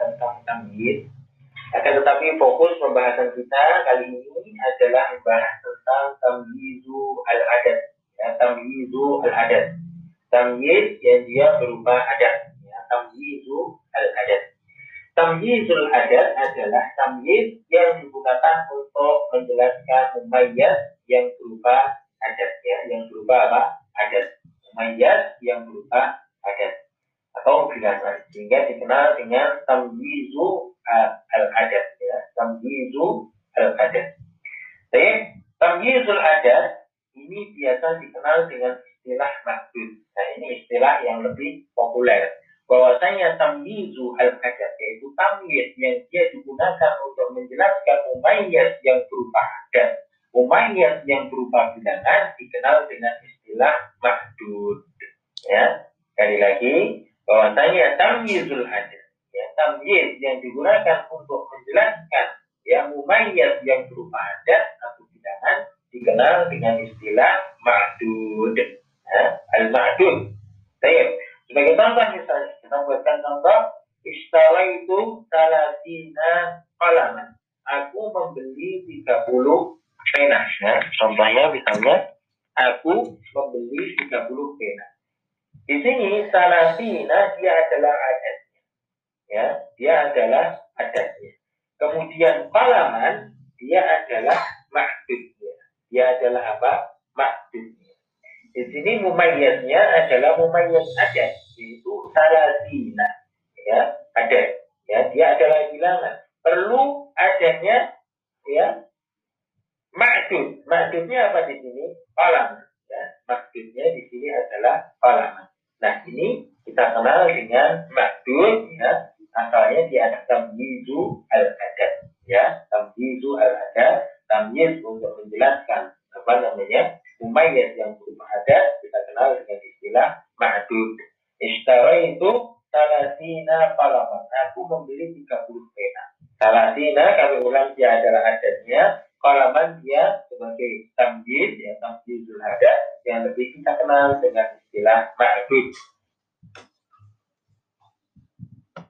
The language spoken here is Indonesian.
tentang tamyiz. Akan tetapi fokus pembahasan kita kali ini adalah membahas tentang tamyizu al-adat. Ya, tamyizu al-adat. Tamyiz yang dia berupa adat. Ya, tamyizu al-adat. Tamyizul adat adalah tamyiz yang digunakan untuk menjelaskan mumayyaz yang berupa adat ya, yang berupa apa? Adat. Mumayyaz yang berupa adat atau bilangan sehingga dikenal dengan tamyizu al-adat ya. Tamyizu al-adat Jadi tamyizul adat ini biasa dikenal dengan istilah mahdud nah ini istilah yang lebih populer. Bahwasanya tamyizu al-adat yaitu tamyiz yang dia digunakan untuk menjelaskan umayyaz yang berupa adat. Umayyaz yang berupa bilangan dikenal dengan istilah mahdud ya sekali lagi bahwasanya tamyizul adat ya tamyiz yang digunakan untuk menjelaskan ya mumayyaz yang berupa adat atau bidangan dikenal dengan istilah ma'dud ya, al ma'dud Baik. Sebagai contoh misalnya kita buatkan contoh istara itu salasina kalaman. Aku membeli 30 pena. Ya. Contohnya misalnya aku membeli 30 pena. Di sini salasina dia adalah adatnya. Ya, dia adalah adatnya. Kemudian palaman dia adalah maksudnya. Dia adalah apa? Maksudnya. Di sini mumayyaznya adalah mumayyaz adat, yaitu salasina. Ya, adat. Ya, dia adalah bilangan. Perlu adanya ya maksud. Maksudnya apa di sini? Palaman. Ya, maksudnya di sini adalah palaman. Nah ini kita kenal dengan makdul ya. Asalnya di ada tamyizu al adat ya. Tamyizu al adat tamyiz untuk menjelaskan apa namanya umayyad yang berupa adat kita kenal dengan istilah ma'dud istara itu salasina palaman aku membeli 30 pena. Salasina kami ulang dia adalah adatnya kalaman dia sebagai tamyiz ya tamyizul adat yang lebih kita kenal dengan istilah ma'dud